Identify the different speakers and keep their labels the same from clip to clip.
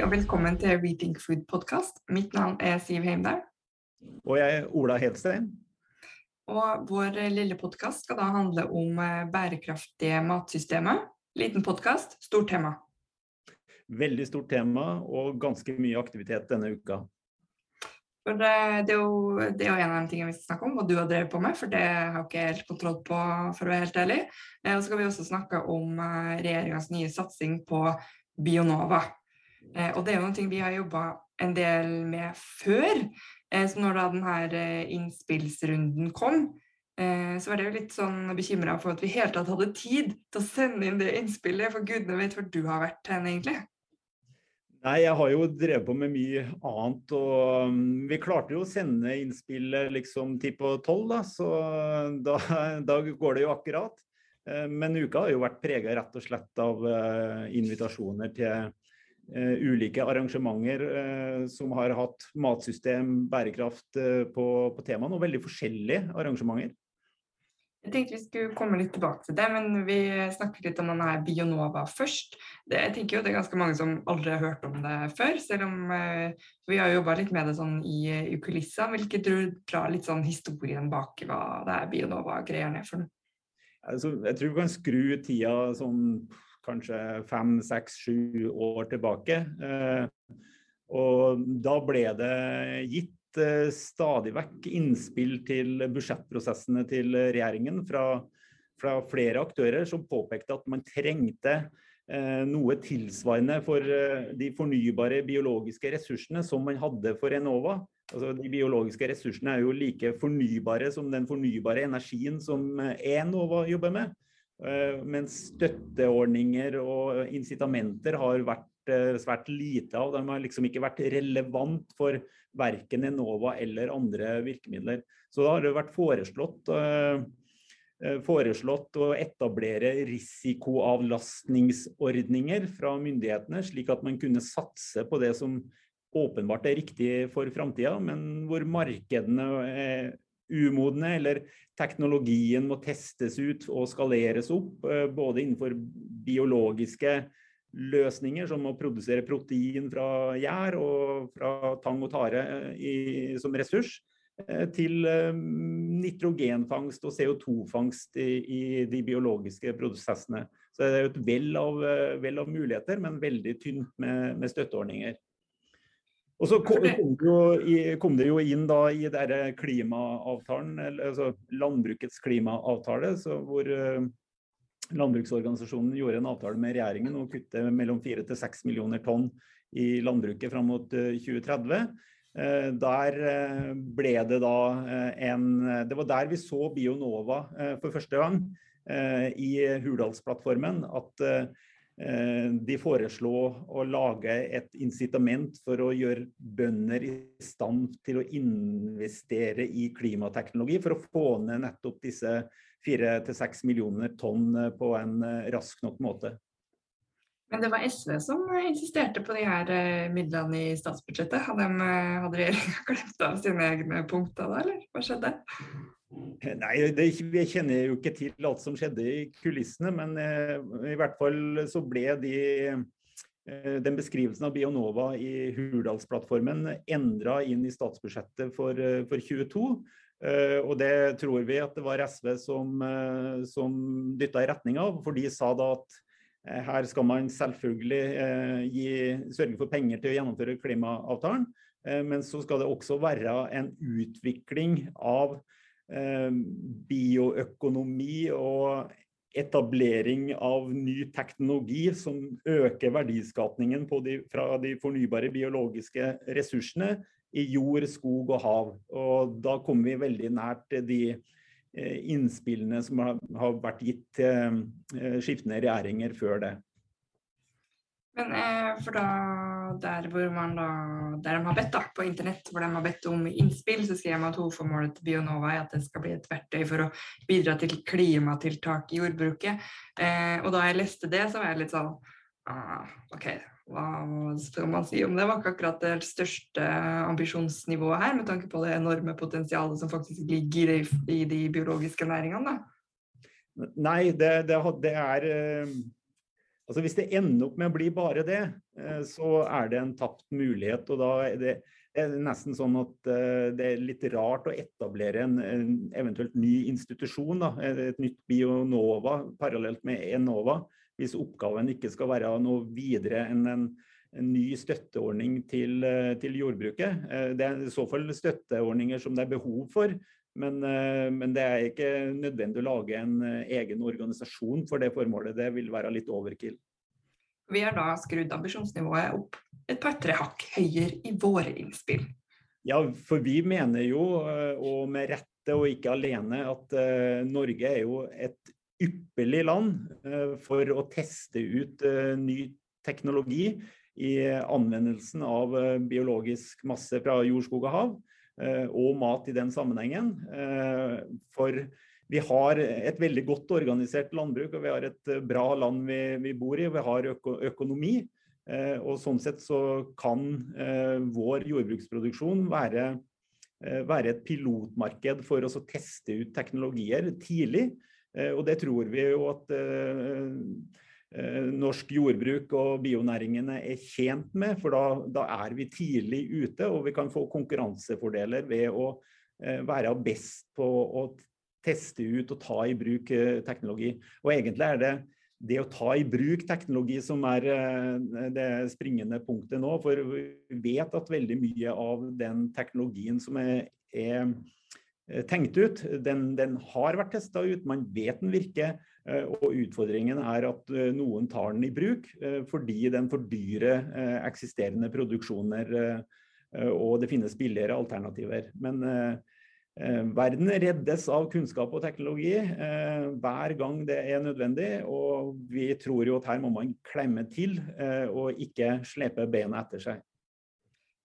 Speaker 1: og velkommen til Rethink Food podcast. Mitt navn er Siv Heimdal.
Speaker 2: Og jeg er Ola Hedstein.
Speaker 1: Og vår lille podkast skal da handle om eh, bærekraftige matsystemer. Liten podkast, stort tema.
Speaker 2: Veldig stort tema og ganske mye aktivitet denne uka.
Speaker 1: For det, det, er jo, det, er jo, en av de tingene vi skal snakke om, hva du har drevet på med, for det har jeg ikke helt kontroll på, for å være helt ærlig. Eh, og så skal vi også snakke om eh, regjeringas nye satsing på Bionova. Eh, og det er jo noe vi har jobba en del med før. Eh, så når da denne eh, innspillsrunden kom, så var det jo litt sånn bekymra for at vi helt tatt hadde tid til å sende inn det innspillet, for gudene vet hvor du har vært hen, egentlig.
Speaker 2: Nei, jeg har jo drevet på med mye annet, og um, vi klarte jo å sende innspillet liksom ti på tolv, da, så da, da, går det jo akkurat. Men uka har jo vært prega rett og slett av invitasjoner til ulike arrangementer uh, som har hatt matsystem, bærekraft uh, på, på temaene, og veldig forskjellige arrangementer.
Speaker 1: Jeg tenkte vi skulle komme litt tilbake til det, men vi snakker litt om denne Bionova først. Det, jeg tenker jo det er ganske mange som aldri har hørt om det før, selv om vi har jobba litt med det sånn i, i kulissa. Vil tror du drar litt sånn historien bak hva det er Bionova greier ned for noe?
Speaker 2: Altså, jeg tror vi kan skru tida sånn kanskje fem, seks, sju år tilbake. Eh, og da ble det gitt eh, stadig vekk innspill til budsjettprosessene til regjeringen fra, fra flere aktører som påpekte at man trengte eh, noe tilsvarende for de fornybare biologiske ressursene som man hadde for Enova. Altså, de biologiske ressursene er jo like fornybare som den fornybare energien som Enova jobber med. Eh, mens støtteordninger og incitamenter har vært eh, svært lite av. De har liksom ikke vært relevant for verken Enova eller andre virkemidler. Så da har det vært foreslått, eh, foreslått å etablere risikoavlastningsordninger fra myndighetene, slik at man kunne satse på det som åpenbart er riktig for framtida, men hvor markedene umodne, eller teknologien må testes ut og skaleres opp, eh, både innenfor biologiske løsninger, som å produsere protein fra gjær og fra tang og tare eh, i, som ressurs, eh, til nitrogenfangst og CO2-fangst i, i, de biologiske prosessene. Så det er et vell av, vel av muligheter, men veldig tynt med, med støtteordninger. Og så kom, kom, det jo, kom, det jo, inn da i denne klimaavtalen, altså landbrukets klimaavtale, hvor uh, landbruksorganisasjonen gjorde en avtale med regjeringen om å kutte mellom 4 til 6 millioner tonn i landbruket fram mot uh, 2030. Uh, der ble det da en Det var der vi så Bionova for første gang i Hurdalsplattformen. At Eh, de foreslo å lage et incitament for å gjøre bønder i stand til å investere i klimateknologi, for å få ned nettopp disse fire til seks millioner tonn eh, på en eh, rask nok måte.
Speaker 1: Men det var SV som insisterte på de her midlene i statsbudsjettet. Hadde, de, hadde regjeringa glemt av sine egne punkter da, eller hva skjedde?
Speaker 2: Nei, det, Vi kjenner jo ikke til alt som skjedde i kulissene, men eh, i hvert fall så ble de, eh, den beskrivelsen av Bionova i Hurdalsplattformen endra inn i statsbudsjettet for, eh, for 22. Eh, og det tror vi at det var SV som, eh, som dytta i retning av, for de sa da at eh, her skal man selvfølgelig gi, sørge for penger til å gjennomføre klimaavtalen, men så skal det også være en utvikling av Eh, bioøkonomi og etablering av ny teknologi som øker verdiskapningen de, fra de fornybare biologiske ressursene i jord, skog og hav. Og da kommer vi veldig nært de eh, innspillene som har vært gitt til eh, skiftende regjeringer før det.
Speaker 1: Men for da der hvor man da, der de har bedt da, på internett, hvor de har bedt om innspill, så skrev man at hovedformålet til Bionova er at det skal bli et verktøy for å bidra til klimatiltak i jordbruket. Eh, og da jeg leste det, så var jeg litt sånn ah, OK, hva skal man si om det? Det var ikke akkurat det største ambisjonsnivået her, med tanke på det enorme potensialet som faktisk ligger i, i de biologiske næringene. da.
Speaker 2: Nei, det, det, det er eh, Altså Hvis det ender opp med å bli bare det, eh, så er det en tapt mulighet. og da er det, det er nesten sånn at uh, det er litt rart å etablere en, en eventuelt ny institusjon, da, et nytt Bionova parallelt med Enova, hvis oppgaven ikke skal være noe videre enn en, en ny støtteordning til, til jordbruket. Det er i så fall støtteordninger som det er behov for, men, men, det er ikke nødvendig å lage en egen organisasjon for det formålet. Det vil være litt overkill.
Speaker 1: Vi har da skrudd ambisjonsnivået opp et par-tre hakk høyere i våre innspill.
Speaker 2: Ja, for vi mener jo, eh, og med rette og ikke alene, at Norge er jo et ypperlig land for å teste ut ny teknologi i anvendelsen av biologisk masse fra jord, skog og hav, og mat i den sammenhengen. For vi har et veldig godt organisert landbruk, og vi har et eh, bra land vi, vi bor i. Vi har øko økonomi. Eh, og sånn sett så kan eh, vår jordbruksproduksjon være, eh, være et pilotmarked for å teste ut teknologier tidlig. Eh, og det tror vi jo at eh, norsk jordbruk og bionæringene er tjent med, for da, da, er vi tidlig ute, og vi kan få konkurransefordeler ved å være best på å teste ut og ta i bruk eh, teknologi. Og egentlig er det det å ta i bruk teknologi som er eh, det springende punktet nå. For vi vet at veldig mye av den teknologien som er, er eh, tenkt ut, den, den har vært testa ut, man vet den virker. Og utfordringen er at noen tar den i bruk fordi den fordyrer eksisterende produksjoner. Og det finnes billigere alternativer. Men Eh, verden reddes av kunnskap og teknologi eh, hver gang det er nødvendig. Og vi tror jo at her må man klemme til eh, og ikke slepe beina etter seg.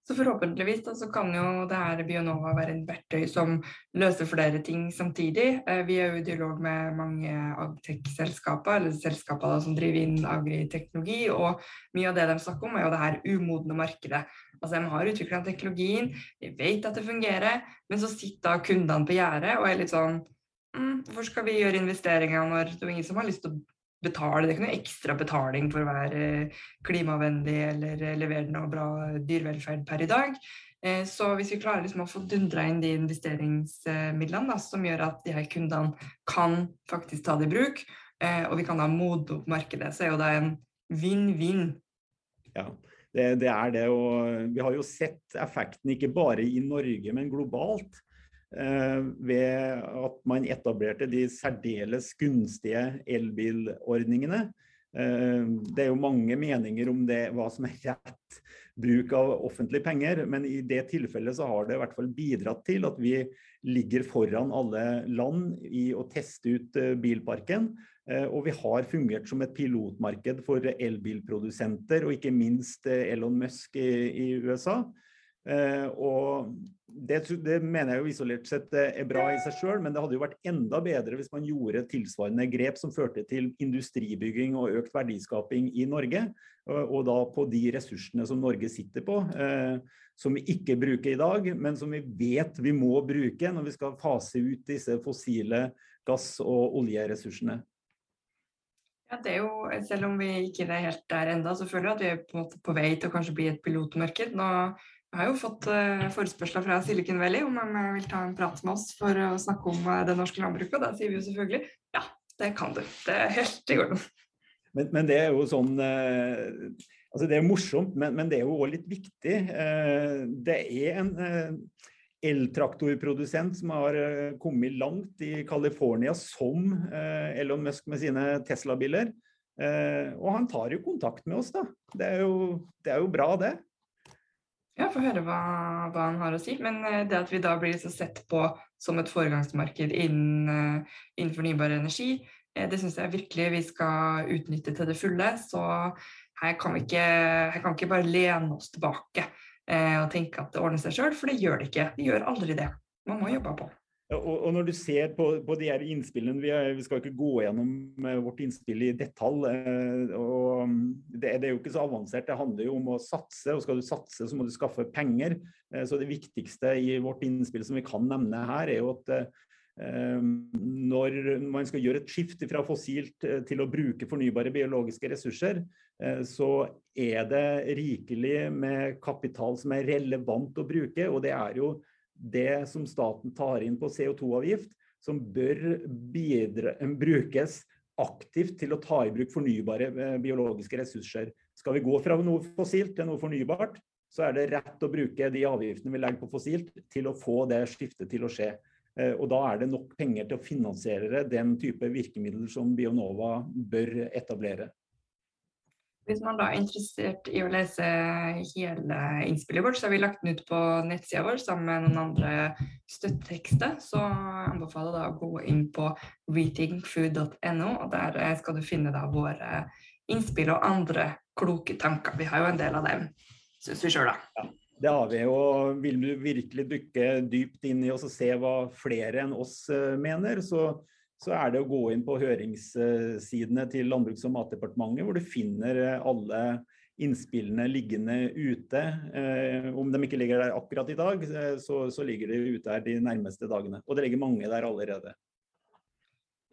Speaker 1: Så forhåpentligvis da, så kan jo det her Bionova være en verktøy som løser flere ting samtidig. Vi er jo i dialog med mange agtech-selskaper, eller selskaper da, som driver inn agriteknologi, og mye av det de snakker om, er jo det her umodne markedet. Altså, De har utvikla teknologien, de vet at det fungerer, men så sitter kundene på gjerdet og er litt sånn mm, Hvorfor skal vi gjøre investeringer når det er ingen som har lyst til å betale? Det er ikke noe ekstra betaling for å være klimavennlig eller levere noe bra dyrevelferd per i dag. Eh, så hvis vi klarer liksom å få dundra inn de investeringsmidlene da, som gjør at de her kundene kan faktisk ta det i bruk, eh, og vi kan da modne opp markedet, så er jo det en vinn-vinn.
Speaker 2: Ja, det, det, er det. Og vi har jo sett effekten ikke bare i Norge, men globalt. Eh, ved at man etablerte de særdeles gunstige elbilordningene. Eh, det er jo mange meninger om det, hva som er rett bruk av offentlige penger, men i det tilfellet så har det i hvert fall bidratt til at vi ligger foran alle land i å teste ut eh, bilparken. Og vi har fungert som et pilotmarked for elbilprodusenter, og ikke minst Elon Musk i USA. Eh, og det, det, mener jeg jo isolert sett er bra i seg sjøl, men det hadde jo vært enda bedre hvis man gjorde tilsvarende grep som førte til industribygging og økt verdiskaping i Norge. Og, da på de ressursene som Norge sitter på, som vi ikke bruker i dag, men som vi vet vi må bruke når vi skal fase ut disse fossile gass- og oljeressursene.
Speaker 1: Ja, det er jo, Selv om vi ikke er helt der enda, så føler jeg at vi er på, på vei til å kanskje bli et pilotmarked. Nå jeg har jo fått uh, forespørsler fra Silicon Valley om de vil ta en prat med oss for å snakke om uh, det norske landbruket. Og da sier vi jo selvfølgelig ja, det kan du. Det er helt i orden.
Speaker 2: Men, men, det er jo sånn altså Det er morsomt, men, men det er jo òg litt viktig. det er en eltraktorprodusent som har eh, kommet langt i California som eh, Elon Musk med sine Tesla-biler. Eh, og han tar jo kontakt med oss, da. Det er jo, det er jo bra, det.
Speaker 1: Ja, få høre hva, hva, han har å si. Men det at vi da blir sett på som et foregangsmarked innen, innen fornybar energi, det syns jeg virkelig vi skal utnytte til det fulle. Så her kan vi ikke, kan vi ikke bare lene oss tilbake eh, og tenke at det ordner seg sjøl, for det gjør det ikke. Det gjør aldri det. Man må jobbe på.
Speaker 2: Og, og, når du ser på, på de her innspillene, vi, vi, skal ikke gå gjennom uh, vårt innspill i detalj. Uh, og mm, det, det, er jo ikke så avansert. Det handler jo om å satse, og skal du satse, så må du skaffe penger. Uh, så det viktigste i vårt innspill som vi kan nevne her, er jo at Når man skal gjøre et skift fra fossilt til å bruke fornybare biologiske ressurser, så er det rikelig med kapital som er relevant å bruke. Og det er jo det som staten tar inn på CO2-avgift, som bør bidra, brukes aktivt til å ta i bruk fornybare biologiske ressurser. Skal vi gå fra noe fossilt til noe fornybart, så er det rett å bruke de avgiftene vi legger på fossilt til å få det skiftet til å skje. Og da er det nok penger til å finansiere den type virkemidler som Bionova bør etablere.
Speaker 1: Hvis man da er interessert i å lese hele innspillet vårt, så har vi lagt den ut på nettsida vår sammen med noen andre støttetekster. Så jeg anbefaler da å gå inn på rethinkfood.no, og der skal du finne da våre innspill og andre kloke tanker. Vi har jo en del av dem, syns vi sjøl, da.
Speaker 2: Ja, det har vi. Og vil du virkelig dykke dypt inn i oss og se hva flere enn oss mener, så så er det å gå inn på høringssidene til Landbruks- og matdepartementet, hvor du finner alle innspillene liggende ute. Om de ikke ligger der akkurat i dag, så, så ligger de ute her de nærmeste dagene. Og det ligger mange der allerede.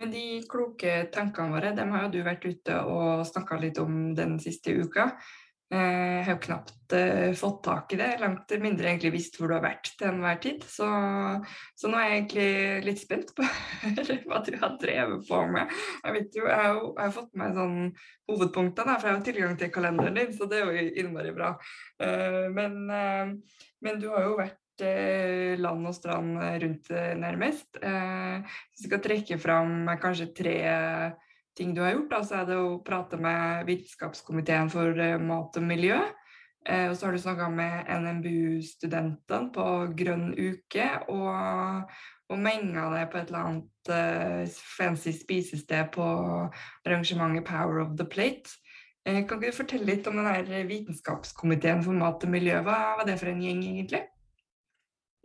Speaker 1: Men de kloke tankene våre, dem har jo du vært ute og snakka litt om den siste uka. Jeg har knapt uh, fått tak i det, langt mindre egentlig visst hvor du har vært til enhver tid. Så, så, nå er jeg egentlig litt spent på hva du har drevet på med. Jeg vet jo, jeg har, jo, fått med sånn hovedpunktene, for jeg har tilgang til kalenderen din, så det er jo innmari bra. Uh, men, men, du har jo vært land og strand rundt nærmest. Hvis du skal trekke fram kanskje tre ting du har gjort, da, så er det å prate med Vitenskapskomiteen for eh, mat og miljø. Eh, og så har du snakka med NMBU-studentene på Grønn uke, og, og menga det på et eller annet eh, fancy spisested på arrangementet Power of the Plate. Eh, kan ikke du fortelle litt om den Vitenskapskomiteen for mat og miljø? Hva var det for en gjeng, egentlig?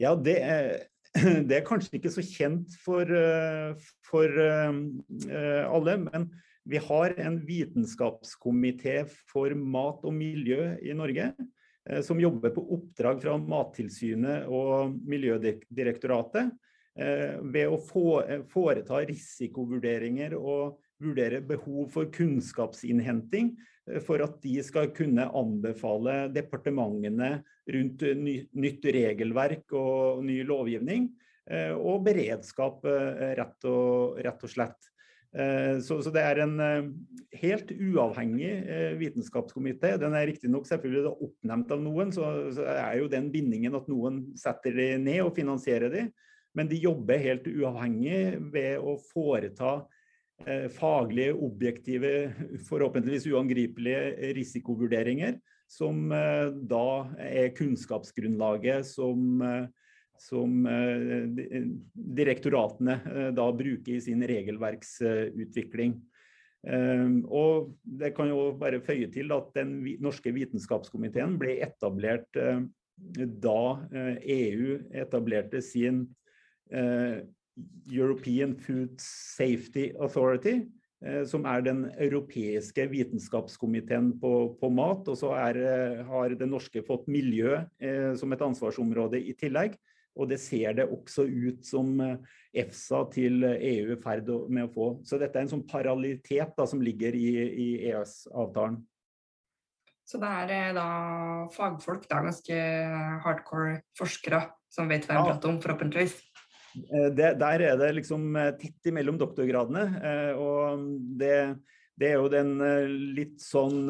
Speaker 2: Ja, det er det er kanskje ikke så kjent for, eh, for eh, alle, men vi har en vitenskapskomité for mat og miljø i Norge. Eh, som jobber på oppdrag fra Mattilsynet og Miljødirektoratet. Ved å foreta risikovurderinger og vurdere behov for kunnskapsinnhenting for at de skal kunne anbefale departementene rundt nytt regelverk og ny lovgivning, eh, og beredskap, eh, rett og, rett og slett. Eh, så, så, det er en helt uavhengig vitenskapskomité. Den er riktignok selvfølgelig oppnevnt av noen, så, så, er jo den bindingen at noen setter de ned og finansierer de. Men de jobber helt uavhengig ved å foreta faglige, objektive, forhåpentligvis uangripelige risikovurderinger som eh, da er kunnskapsgrunnlaget som, eh, som eh, direktoratene da bruker i sin regelverksutvikling. Og det kan jo bare føye til at Den norske vitenskapskomiteen ble etablert da EU etablerte sin European Food Safety Authority, Eh, som er den europeiske vitenskapskomiteen på, på mat. Og så er, eh, har det norske fått miljø eh, som et ansvarsområde i tillegg. Og det ser det også ut som eh, EFSA til EU er i ferd med å få. Så dette er en sånn parallellitet da, som ligger i, i EØS-avtalen.
Speaker 1: Så det er da fagfolk, da, ganske hardcore forskere, som vet hva de ja. prater om, forhåpentligvis?
Speaker 2: Eh, det, der er det liksom eh, tett imellom doktorgradene. Eh, og det, det er jo den litt sånn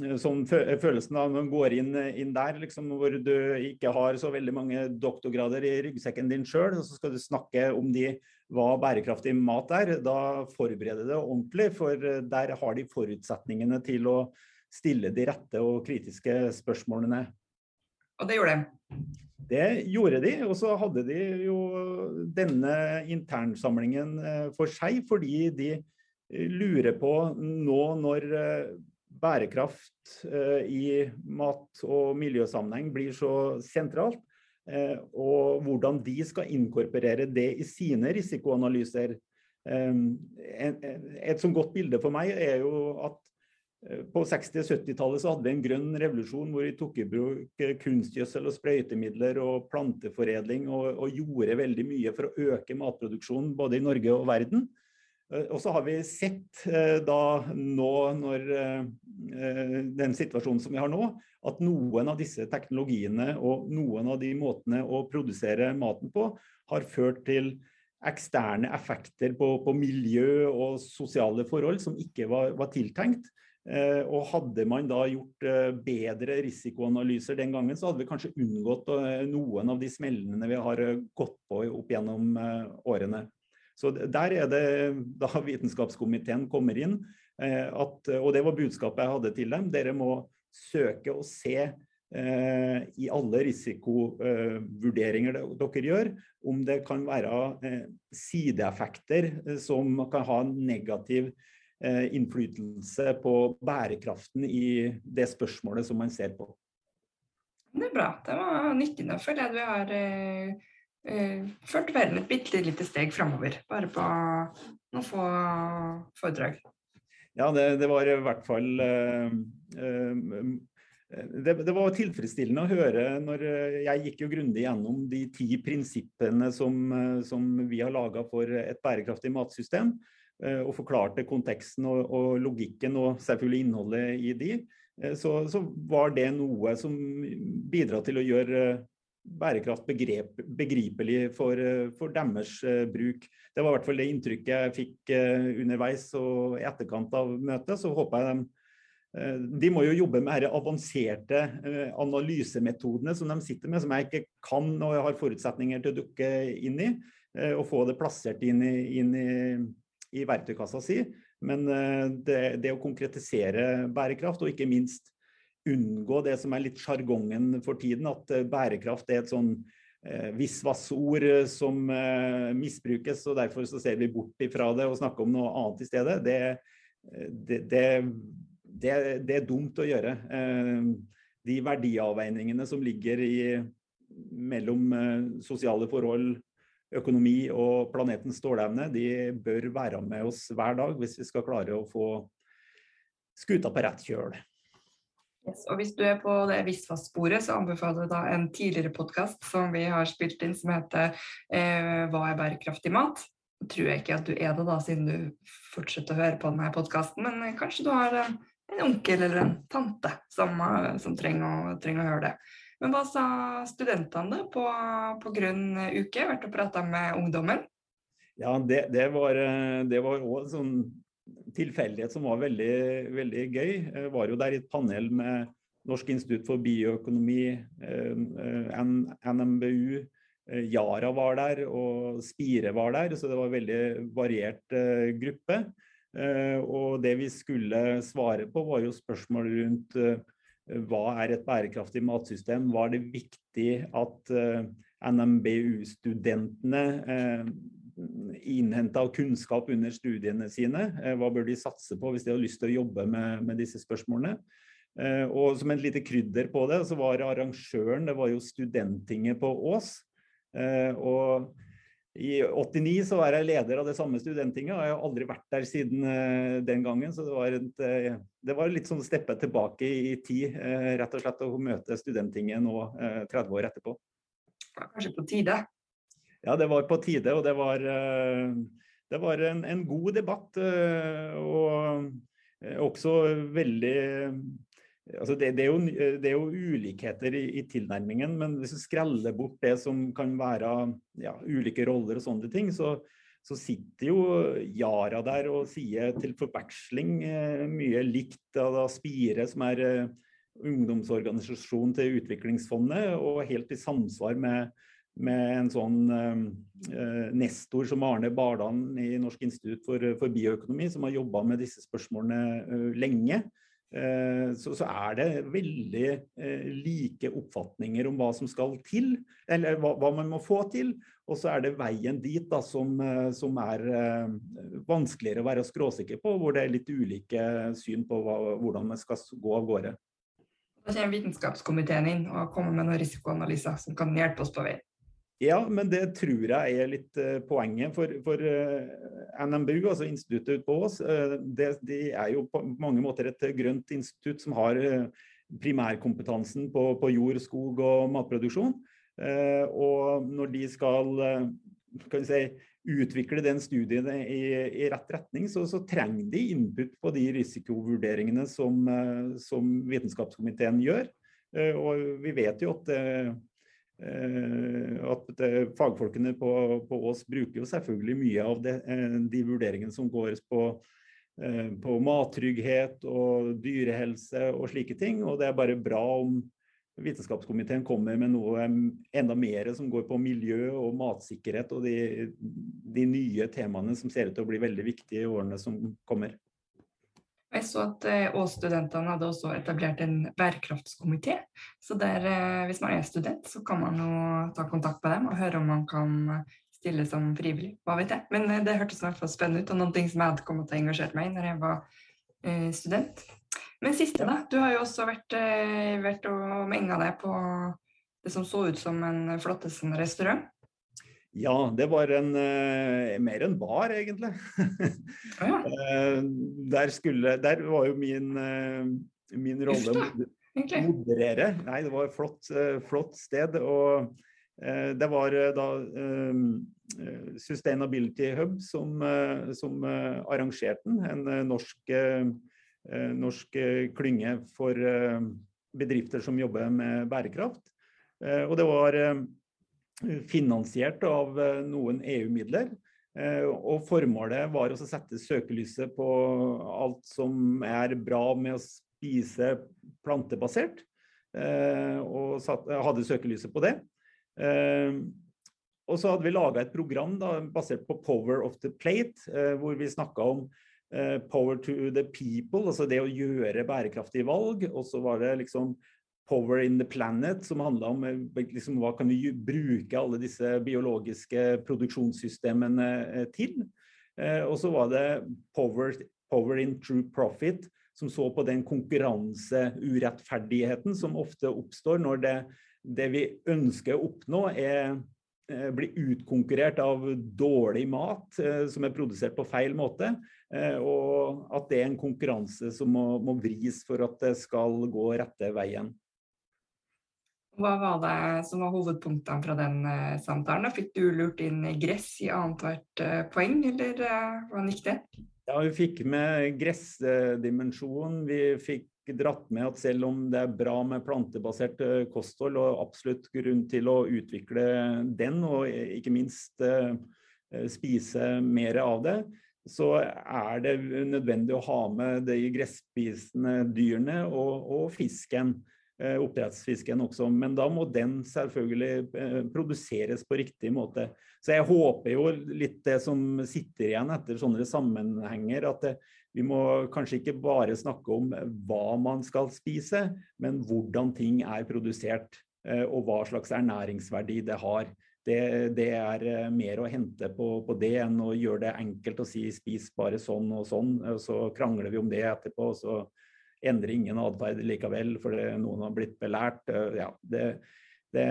Speaker 2: sånn følelsen av når man går inn, inn der, liksom, hvor du ikke har så veldig mange doktorgrader i ryggsekken din sjøl, og så skal du snakke om de, hva bærekraftig mat er. Da forbereder det ordentlig, for der har de forutsetningene til å stille de rette og kritiske spørsmålene.
Speaker 1: Og det gjorde de?
Speaker 2: Det gjorde de, og så hadde de jo denne internsamlingen eh, for seg, fordi de eh, lurer på nå når eh, bærekraft i mat- og miljøsammenheng blir så sentralt, og hvordan de skal inkorporere det i sine risikoanalyser. Et sånt godt bilde for meg er jo at på 60- og 70-tallet hadde vi en grønn revolusjon hvor vi tok i bruk kunstgjødsel og sprøytemidler og planteforedling og, og, gjorde veldig mye for å øke matproduksjonen både i Norge og verden. Eh, og så har vi sett eh, da nå, når den situasjonen som vi har nå, at noen av disse teknologiene og noen av de måtene å produsere maten på har ført til eksterne effekter på, på miljø og sosiale forhold som ikke var, var tiltenkt. Eh, og hadde man da gjort eh, bedre risikoanalyser den gangen, så hadde vi kanskje unngått eh, noen av de smellene vi har gått på opp gjennom årene. Så der er det da Vitenskapskomiteen kommer inn, at, og det var budskapet jeg hadde til dem. Dere må søke å se i alle risikovurderinger dere gjør, om det kan være sideeffekter som kan ha negativ Eh, innflytelse på bærekraften i det spørsmålet som man ser på.
Speaker 1: Det er bra. Det var nyttig. Nå føler jeg at vi har eh, eh, ført verden et bitte lite steg framover, bare på noen få foredrag.
Speaker 2: Ja, det, det, var i hvert fall eh, eh det, det, var tilfredsstillende å høre når jeg gikk jo grundig gjennom de ti prinsippene som, som vi har laga for et bærekraftig matsystem. Eh, og forklarte konteksten og, og, logikken og selvfølgelig innholdet i de, eh, så, så, var det noe som bidra til å gjøre bærekraft begrep, begripelig for, for, deres bruk. Det var i hvert fall det inntrykket jeg fikk underveis og i etterkant av møtet. Så håper jeg de de må jo jobbe med de avanserte analysemetodene som de sitter med, som jeg ikke kan og har forutsetninger til å dukke inn i. Og få det plassert inn i, inn i i verktøykassa si. Men eh, det, det, å konkretisere bærekraft, og ikke minst unngå det som er litt sjargongen for tiden, at eh, bærekraft er et sånn eh, visvas-ord som eh, misbrukes, og derfor så ser vi bort ifra det og snakker om noe annet i stedet. Det, det, det, det er dumt å gjøre. De verdiavveiningene som ligger i, mellom sosiale forhold, økonomi og planetens stålevne, de bør være med oss hver dag hvis vi skal klare å få skuta på rett kjøl.
Speaker 1: Yes, og hvis du er på det Visfast-sporet, så anbefaler jeg da en tidligere podkast som vi har spilt inn, som heter eh, 'Hva er bærekraftig mat?' Tror jeg ikke at du er det, da, siden du fortsetter å høre på denne podkasten, men kanskje du har en, onkel eller en tante som, eh, som trenger, å, trenger, å, høre det. Men hva sa studentene på, på Grønn uke? Vært og prata med ungdommen?
Speaker 2: Ja, det, det var òg en sånn tilfeldighet som var veldig, veldig gøy. Jeg var jo der i et panel med Norsk institutt for bioøkonomi, eh, NMBU, eh, Yara var der og Spire var der, så det var en veldig variert eh, gruppe. Og det vi skulle svare på, var jo spørsmål rundt hva er et bærekraftig matsystem? Hva er det viktig at eh, NMBU-studentene eh, av kunnskap under studiene sine? Uh, hva bør de satse på hvis de har lyst til å jobbe med, med disse spørsmålene? og som et lite krydder på det, så var arrangøren det var jo Studenttinget på Ås. og i 89 så var jeg leder av det samme studenttinget, og jeg har aldri vært der siden uh, den gangen. Så det var, et, uh, det var litt sånn steppe tilbake i, tid, uh, rett og slett å møte studenttinget nå 30 år etterpå.
Speaker 1: Kanskje på tide?
Speaker 2: Ja, det var på tide, og det var, det var en, en, god debatt. og også veldig Altså det, det, er jo, det, er jo, ulikheter i, i, tilnærmingen, men hvis du skreller bort det som kan være ja, ulike roller og sånne ting, så, så, sitter jo Yara der og sier til forveksling eh, mye likt av Spire, som er eh, ungdomsorganisasjon til Utviklingsfondet, og helt i samsvar med, med en sånn eh, eh nestor som Arne Bardan i Norsk institutt for, for bioøkonomi, som har jobba med disse spørsmålene lenge. Eh, så, så, er det veldig eh, like oppfatninger om hva som skal til, eller hva, hva man må få til. Og så er det veien dit da, som, eh, som er vanskeligere å være skråsikker på, hvor det er litt ulike syn på hva, hvordan man skal gå av gårde.
Speaker 1: Da kommer Vitenskapskomiteen inn og kommer med noen risikoanalyser som kan hjelpe oss på vei.
Speaker 2: Ja, men det tror jeg er litt uh, poenget. For, for uh, NMBU, altså instituttet på Ås, uh, det, de er jo på mange måter et grønt institutt som har primærkompetansen på, på, jord, skog og matproduksjon. og når de skal, si, utvikle den studien i, i rett retning, så, så, trenger de input på de risikovurderingene som, som Vitenskapskomiteen gjør. og vi vet jo at Eh, at fagfolkene på, på, Ås bruker jo selvfølgelig mye av det, eh, de vurderingene som går på, eh, på mattrygghet og dyrehelse og slike ting. Og det er bare bra om Vitenskapskomiteen kommer med noe enda mer som går på miljø og matsikkerhet og de, de nye temaene som ser ut til å bli veldig viktige i årene som kommer.
Speaker 1: Jeg så at og Ås-studentene hadde også etablert en bærekraftskomité. Så der, eh, hvis man er student, så kan man jo ta kontakt med dem og høre om man kan stille som frivillig. Hva vet jeg. Men eh, det hørtes i hvert fall spennende ut, og noen ting som jeg hadde kommet til å engasjere meg i når jeg var student. Men siste, da. Du har jo også vært, vært og menga deg på det som så ut som en flottesen restaurant.
Speaker 2: Ja, det var en, uh, mer en bar, egentlig. Ja. uh, der, skulle, der var jo min, uh, min rolle å moderere. Nei, det var et flott, flott sted. Og det var da Sustainability Hub som, som arrangerte den. En norsk, norsk klynge for bedrifter som jobber med bærekraft. Og det var finansiert av eh, noen EU-midler. Eh, og formålet var å sette søkelyset på alt som er bra med å spise plantebasert. Eh, og hadde søkelyset på det. Og så hadde vi laga et program da, basert på Power of the Plate, hvor vi snakka om power to the people, altså det å gjøre bærekraftige valg. Og så var det liksom Power in the Planet, som handla om eh, liksom, hva kan vi bruke alle disse biologiske produksjonssystemene eh, til. Eh, og så var det Power, Power in True Profit, som så på den konkurranseurettferdigheten som ofte oppstår når det, det vi ønsker å oppnå, er blir utkonkurrert av dårlig mat som er produsert på feil måte. og at det er en konkurranse som må, må vris for at det skal gå rette veien.
Speaker 1: Hva var det som var hovedpunktene fra den uh, samtalen? Fikk du lurt inn gress i annethvert uh, poeng, eller uh, hvordan gikk det?
Speaker 2: Ja, vi fikk med gressdimensjonen. Vi fikk dratt med at selv om det er bra med plantebasert kosthold, og absolutt grunn til å utvikle den, og ikke minst spise mer av det, så er det nødvendig å ha med de gresspisende dyrene og, og fisken. Eh, oppdrettsfisken også. Men da må den selvfølgelig eh, produseres på riktig måte. Så jeg håper jo litt det som sitter igjen etter sånne sammenhenger, at det, vi må kanskje ikke bare snakke om hva man skal spise, men hvordan ting er produsert. Eh, og hva slags ernæringsverdi det har. Det, det er mer å hente på, på, det enn å gjøre det enkelt å si spis bare sånn og sånn, og så krangler vi om det etterpå. og så endrer ingen atferd likevel fordi noen har blitt belært. Eh, ja, det, det,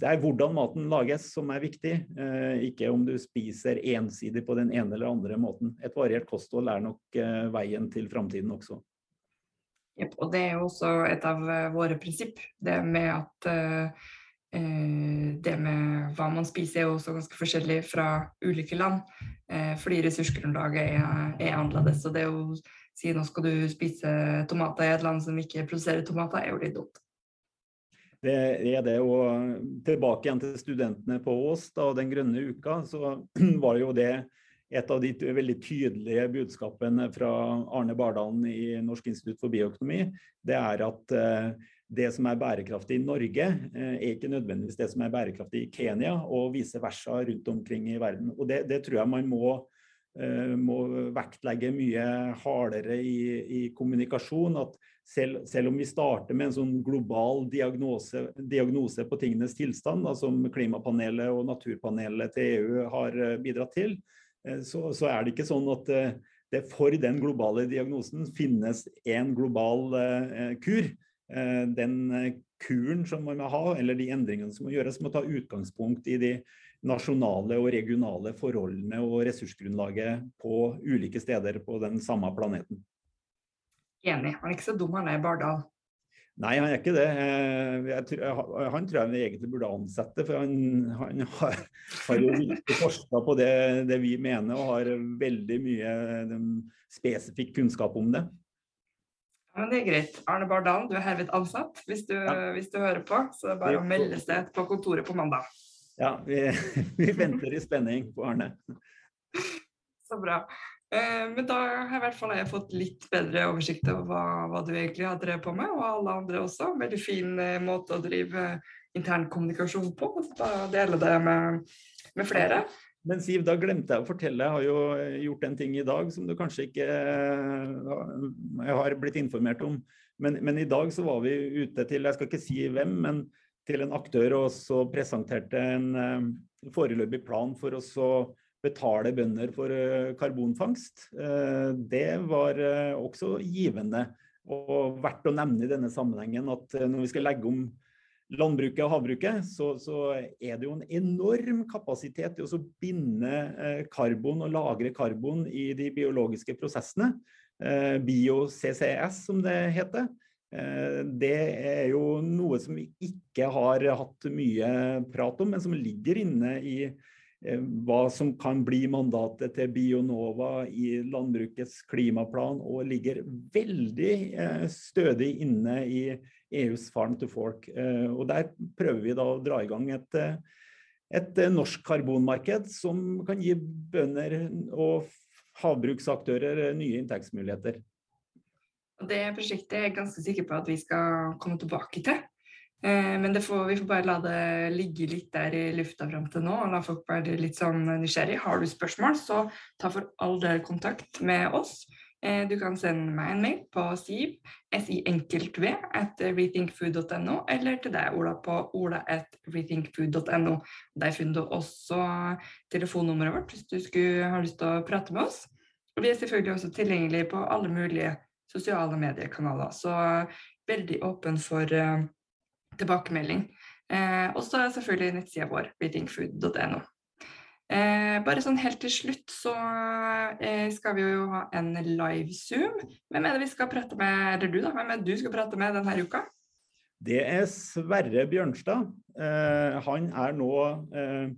Speaker 2: det, er hvordan maten lages som er viktig, eh, ikke om du spiser ensidig på den ene eller andre måten. Et variert kosthold er nok eh, veien til framtiden også.
Speaker 1: Yep, og det er jo også et av våre prinsipp, det med at eh, det med hva man spiser er også ganske forskjellig fra ulike land. Eh, fordi ressursgrunnlaget er, er annerledes. Og det er jo si nå skal du spise tomater i et land som ikke produserer tomater, er jo litt dumt.
Speaker 2: Det er det. Og tilbake igjen til studentene på Ås da, den grønne uka, så var jo det et av de veldig tydelige budskapene fra Arne Bardalen i Norsk institutt for bioøkonomi. Det er at eh, det som er bærekraftig i Norge, eh, er ikke nødvendigvis det som er bærekraftig i Kenya, og vice versa rundt omkring i verden. Og det, det tror jeg man må må vektlegge mye hardere i, i kommunikasjon. At selv, selv, om vi starter med en sånn global diagnose, diagnose på tingenes tilstand, da, som klimapanelet og naturpanelet til EU har eh, bidratt til, eh, så, så, er det ikke sånn at det for den globale diagnosen finnes en global eh, kur. Eh, den kuren som man må ha, eller de endringene som må gjøres, må ta utgangspunkt i de nasjonale og regionale forholdene og ressursgrunnlaget på ulike steder på den samme planeten.
Speaker 1: Enig. Han er ikke så dum, han er Bardal.
Speaker 2: Nei, han er ikke det. Tror, han tror jeg egentlig burde ansette, for han, han har, har, jo virkelig forska på det, det, vi mener, og har veldig mye spesifikk kunnskap om det.
Speaker 1: Ja, men Det er greit. Arne Bardal, du er herved ansatt hvis du, ja. hvis du hører på. Så det er bare å melde seg på kontoret på mandag.
Speaker 2: Ja, vi, vi venter i spenning på Arne.
Speaker 1: Så bra. Eh, men da har i hvert fall jeg fått litt bedre oversikt over hva, hva, du egentlig har drevet på med, og alle andre også. Veldig fin eh, måte å drive intern kommunikasjon på. Da dele det med, med, flere.
Speaker 2: Men Siv, da glemte jeg å fortelle. Jeg har jo eh, gjort en ting i dag som du kanskje ikke har blitt informert om. Men, men, i dag så var vi ute til, jeg skal ikke si hvem, men til en aktør og så presenterte en foreløpig plan for å så betale bønder for eh, karbonfangst. Eh, det var eh, også givende. Og verdt å nevne i denne sammenhengen at når vi skal legge om landbruket og havbruket, så, så er det jo en enorm kapasitet i å binde karbon og lagre karbon i de biologiske prosessene. Bio-CCS, som det heter. Det er jo noe som vi ikke har hatt mye prat om, men som ligger inne i Eh, hva som kan bli mandatet til Bionova i landbrukets klimaplan, og ligger veldig eh, stødig inne i EUs Farm to Fork. Eh, og Der prøver vi da å dra i gang et, et norsk karbonmarked som kan gi bønder og havbruksaktører nye inntektsmuligheter.
Speaker 1: Det prosjektet er jeg ganske sikker på at vi skal komme tilbake til. Eh, men får, vi får bare la det ligge litt der i lufta fram til nå, og la folk være litt sånn nysgjerrig. Har du spørsmål, så ta for all del kontakt med oss. Eh, du kan sende meg en mail på siv, si-enkeltv, at rethinkfood.no, eller til deg, Ola, på ola at rethinkfood.no. Der finner du også telefonnummeret vårt hvis du skulle ha lyst til å prate med oss. Og vi er selvfølgelig også tilgjengelige på alle mulige sosiale mediekanaler, så veldig åpen for uh, tilbakemelding. Eh, og så er selvfølgelig nettsida vår, readingfood.no. Eh, bare sånn helt til slutt så eh, skal vi jo ha en live-zoom. Hvem er det vi skal prate med, eller du da, hvem er det du skal prate med denne uka?
Speaker 2: Det er Sverre Bjørnstad. Eh, han er nå eh,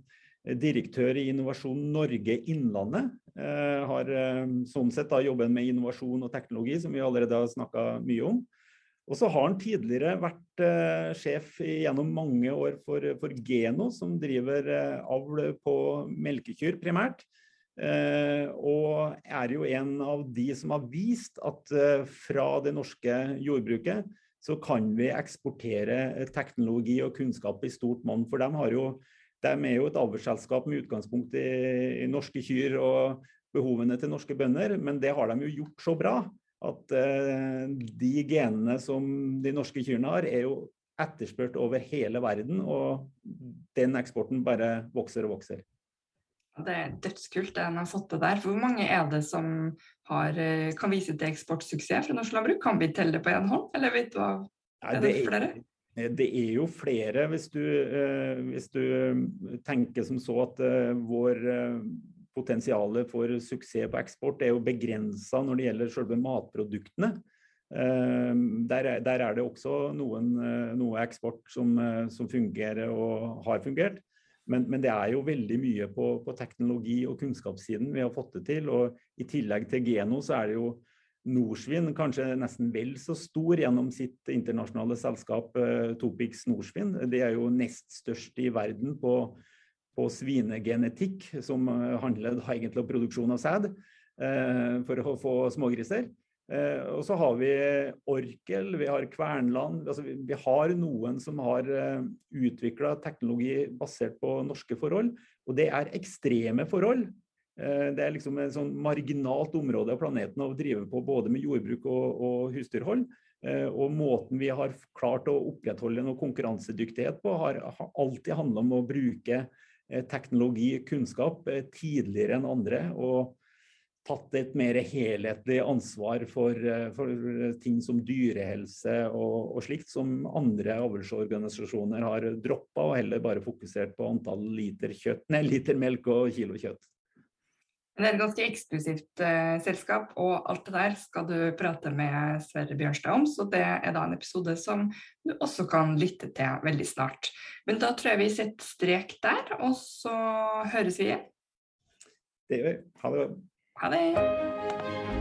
Speaker 2: direktør i Innovasjon Norge Innlandet. Eh, har sånn sett da jobben med innovasjon og teknologi, som vi allerede har snakka mye om. Og så har han tidligere vært eh, sjef gjennom mange år for, for Geno, som driver eh, avl på melkekyr primært. Eh, og er jo en av de som har vist at eh, fra det norske jordbruket så kan vi eksportere teknologi og kunnskap i stort monn. For de, har jo, de er jo et avlsselskap med utgangspunkt i, i norske kyr og behovene til norske bønder, men det har de jo gjort så bra at eh, de genene som de norske kyrne har, er jo etterspurt over hele verden. Og den eksporten bare vokser og vokser.
Speaker 1: Det er dødskult det han har fått til der. Hvor mange er det som har, eh, kan vise til eksportsuksess fra norsk landbruk? Kan vi telle det på én hånd, eller vet du hva? Er det?
Speaker 2: Er, det er jo flere, hvis du, uh, hvis du tenker som så at vår potensialet for suksess på eksport er jo begrensa når det gjelder selve matproduktene. Eh, der, der, er det også noen, eh, noe eksport som, eh, som, fungerer og har fungert. Men, men, det er jo veldig mye på, på, teknologi- og kunnskapssiden vi har fått det til. Og i tillegg til Geno så er det jo Norsvin kanskje nesten vel så stor gjennom sitt internasjonale selskap Topix Norsvin. Det er jo nest størst i verden på på svinegenetikk, som eh, handler egentlig om produksjon av sæd eh, for å få smågriser. Eh, og så har vi Orkel, vi har Kvernland. Altså vi, har noen som har utvikla teknologi basert på norske forhold. Og det er ekstreme forhold. Uh, det er liksom et sånn marginalt område av planeten å drive på både med jordbruk og, og husdyrhold. Uh, og måten vi har klart å opprettholde noe konkurransedyktighet på, har, alltid handla om å bruke teknologi teknologi, kunnskap, eh, tidligere enn andre. Og tatt et mer helhetlig ansvar for, eh, for ting som dyrehelse og, og, slikt, som andre avlsorganisasjoner har droppa, og heller bare fokusert på antall liter, kjøtt, nei, liter melk og kilo kjøtt.
Speaker 1: Det er et ganske eksklusivt uh, selskap, og alt det der skal du prate med Sverre Bjørnstad om. Så det er da en episode som du også kan lytte til veldig snart. Men da tror jeg vi setter strek der, og så høres vi igjen.
Speaker 2: Det gjør vi. Ha det.
Speaker 1: Ha det.